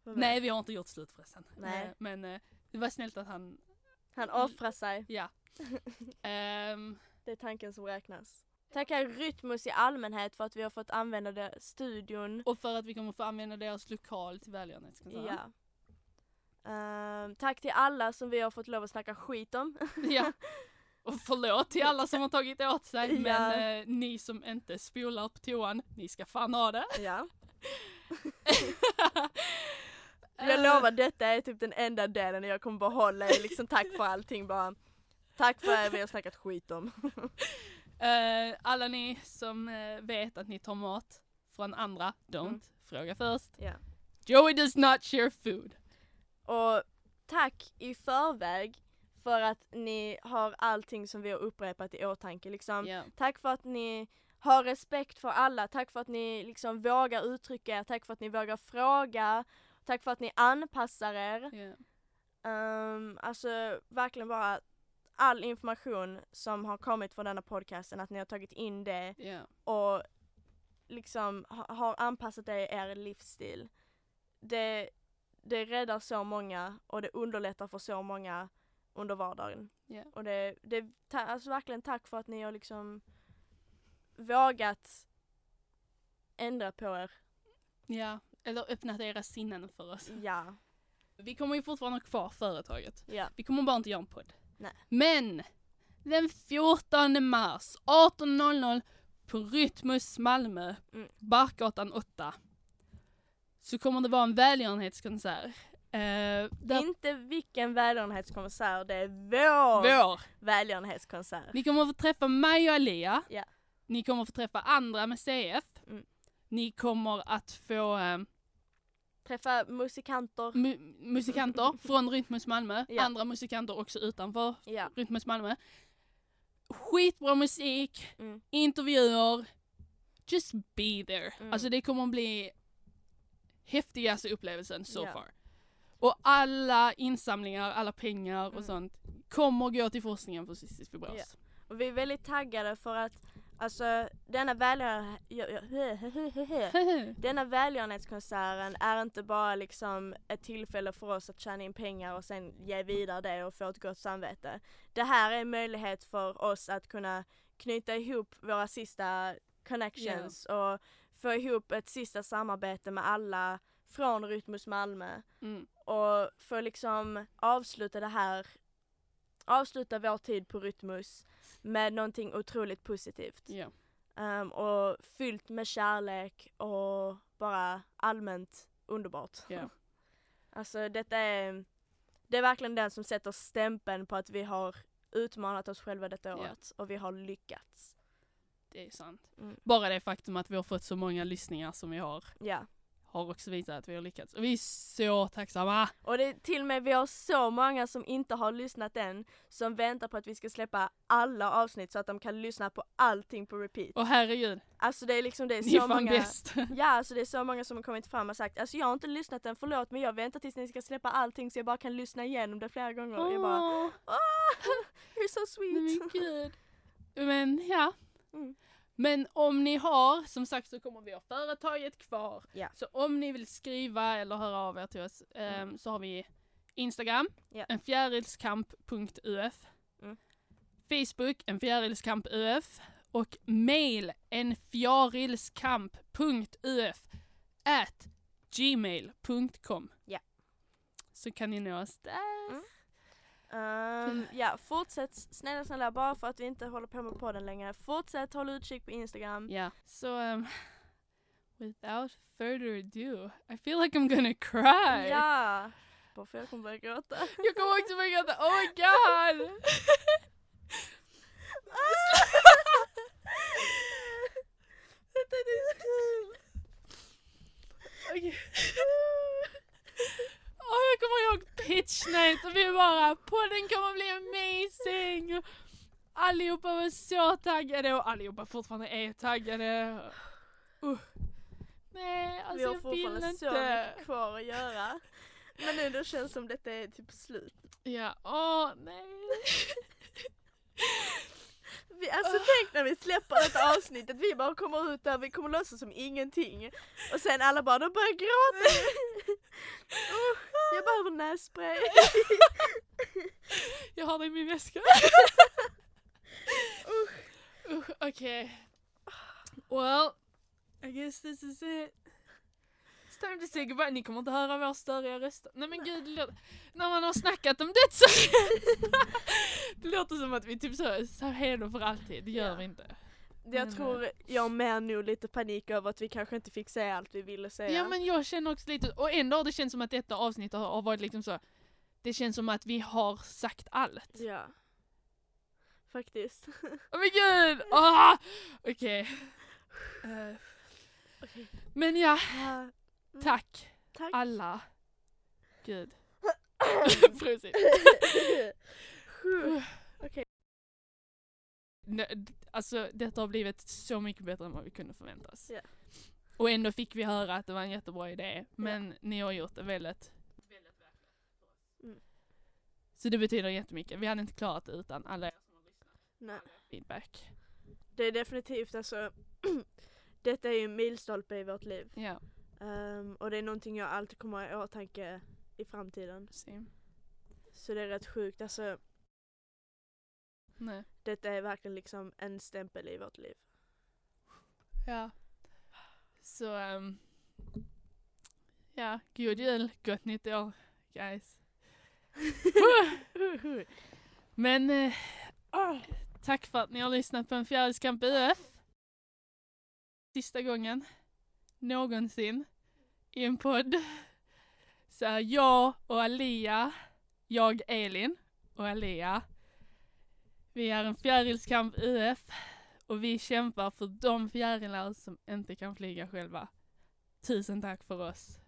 Nej vi har inte gjort slut förresten. Nej. Eh, Men eh, det var snällt att han, Han offrar sig. ja. Ehm, Det är tanken som räknas. Tackar Rytmus i allmänhet för att vi har fått använda det, studion. och för att vi kommer få använda deras lokal till välgörenhetskonserten. Ja. Ehm, tack till alla som vi har fått lov att snacka skit om. ja. Och förlåt till alla som har tagit åt sig Ja. men eh, ni som inte spolar på toan, ni ska fan ha det. ja. Eh, Jag lovar, detta är typ den enda delen jag kommer behålla. Liksom tack för allting bara. Tack för att vi har snackat skit om. Eh, alla ni som eh, vet att ni tar mat från andra, don't Mm. fråga först. Ja. Joey does not share food. Och tack i förväg för att ni har allting som vi har upprepat i åtanke. Liksom. Ja. Tack för att ni har respekt för alla, tack för att ni liksom vågar uttrycka er, tack för att ni vågar fråga, tack för att ni anpassar er. Ja. Um, alltså verkligen bara all information som har kommit från denna podcasten, att ni har tagit in det Ja. och liksom ha, har anpassat det i er livsstil. Det, det räddar så många och det underlättar för så många under vardagen. Ja. Och det, det ta, alltså verkligen tack för att ni har liksom vågat ändra på er. Ja, eller öppnat era sinnen för oss. Ja. Vi kommer ju fortfarande ha kvar företaget. Vi kommer bara inte göra en podd. Nej. Men den 14 mars 18.00 på Rytmus Malmö, Mm. Barkgatan 8, så kommer det vara en välgörenhetskonsert. Eh, där Inte vilken välgörenhetskonsert, det är vår, vår. välgörenhetskonsert. Ni kommer få träffa mig och Alia. Ja. Ni kommer få träffa andra med CF. Mm. Ni kommer att få eh, Träffa musikanter. mu- musikanter från Rytmus Malmö. Ja. Andra musikanter också utanför Ja. Rytmus Malmö. Skitbra musik, Mm. intervjuer. Just be there. Mm. Alltså det kommer bli häftigaste upplevelsen so Ja. far. Och alla insamlingar, alla pengar och Mm. sånt kommer gå till forskningen för cystisk fibros. Ja. Och vi är väldigt taggade för att alltså denna välgörenhet... Denna välgörenhetskonserten är inte bara liksom ett tillfälle för oss att tjäna in pengar och sen ge vidare det och få ett gott samvete. Det här är en möjlighet för oss att kunna knyta ihop våra sista connections och få ihop ett sista samarbete med alla från Rytmus Malmö Mm. och få liksom avsluta det här, avsluta vår tid på Rytmus med någonting otroligt positivt. Ja. Ehm, och fyllt med kärlek och bara allmänt underbart. Ja. Alltså detta är, det är verkligen den som sätter stämpeln på att vi har utmanat oss själva detta Ja. året och vi har lyckats. Det är sant. Mm. Bara det faktum att vi har fått så många lyssningar som vi har, Ja. Har också visat att vi har lyckats. Och vi är så tacksamma! Och det är till och med, vi har så många som inte har lyssnat än som väntar på att vi ska släppa alla avsnitt så att de kan lyssna på allting på repeat. Och herregud, Alltså det är liksom, det är ni så många. bäst! Ja, alltså det är så många som har kommit fram och sagt alltså jag har inte lyssnat än, förlåt men jag väntar tills ni ska släppa allting så jag bara kan lyssna igenom det flera gånger. Och jag bara, ah, you're so nej men sweet. gud. Men ja. Mm. Men om ni har, som sagt så kommer vi ha företaget kvar. Ja. Så om ni vill skriva eller höra av er till oss ehm, så har vi Instagram, Ja. en fjärilskamp.uf. Mm. Facebook, en fjärilskamp.uf. Och mail, en fjarilskamp.uf at gmail.com. Ja. Så kan ni nå oss där. Mm. Ehm, ja, fortsätt snälla snälla bara för att vi inte håller på med podden längre. Fortsätt hålla utkik på Instagram. Ja, så um, without further ado, I feel like I'm gonna cry. Ja! Bara för jag kommer börja gråta. Jag kommer också börja gråta, oh my god! Detta är så kul! Okej. Jag kommer ihåg pitch night och vi bara podden kommer bli amazing! Och Allihopa var så taggade och allihopa fortfarande är taggade. Uh. Nej, alltså vi har jag vill fortfarande så inte. mycket kvar att göra. Men nu det känns som detta är typ slut. Ja, åh nej. Vi, alltså tänk när vi släpper detta avsnittet, vi bara kommer ut där, vi kommer låtsas som ingenting. Och sen alla bara, de börjar gråta. Jag behöver nässpray. Jag har det i min väska. Usch, okej. Well, I guess this is it. It's time to say goodbye. Ni kommer inte höra vår störiga röster. Nej men gud, det låter, när man har snackat om dödsångest. det låter som att vi typ så, så hejdå för alltid. Det gör Ja. vi inte. Jag Men, tror jag med nu lite panik över att vi kanske inte fick säga allt vi ville säga. Ja men jag känner också lite, och ändå har det känns som att detta avsnitt har, har varit liksom så, det känns som att vi har sagt allt. Ja. Faktiskt. Oh my gud! Ah! Okej. Eh, Okej. men ja, Ja, tack Tack. alla. Gud. Nej, d- Alltså detta har blivit så mycket bättre än vad vi kunde förvänta oss. Ja. Och ändå fick vi höra att det var en jättebra idé, men ni har gjort det väldigt. Mm. Så det betyder jättemycket. Vi hade inte klarat det utan alla er som har lyssnat. Nej. Feedback. Det är definitivt alltså, detta är ju en milstolpe i vårt liv. Ja, Ehm, och det är någonting jag alltid kommer ha i åtanke i framtiden. same. Så det är rätt sjukt, alltså Nej. detta är verkligen liksom en stämpel i vårt liv. Ja. Så, ehm, ja, god jul, gott nytt år guys. Men eh, tack för att ni har lyssnat på en fjärilskamp UF. Sista gången någonsin i en podd. Så jag och Alia, jag Elin och Alia, vi är en fjärilskamp UF och vi kämpar för de fjärilar som inte kan flyga själva. Tusen tack för oss.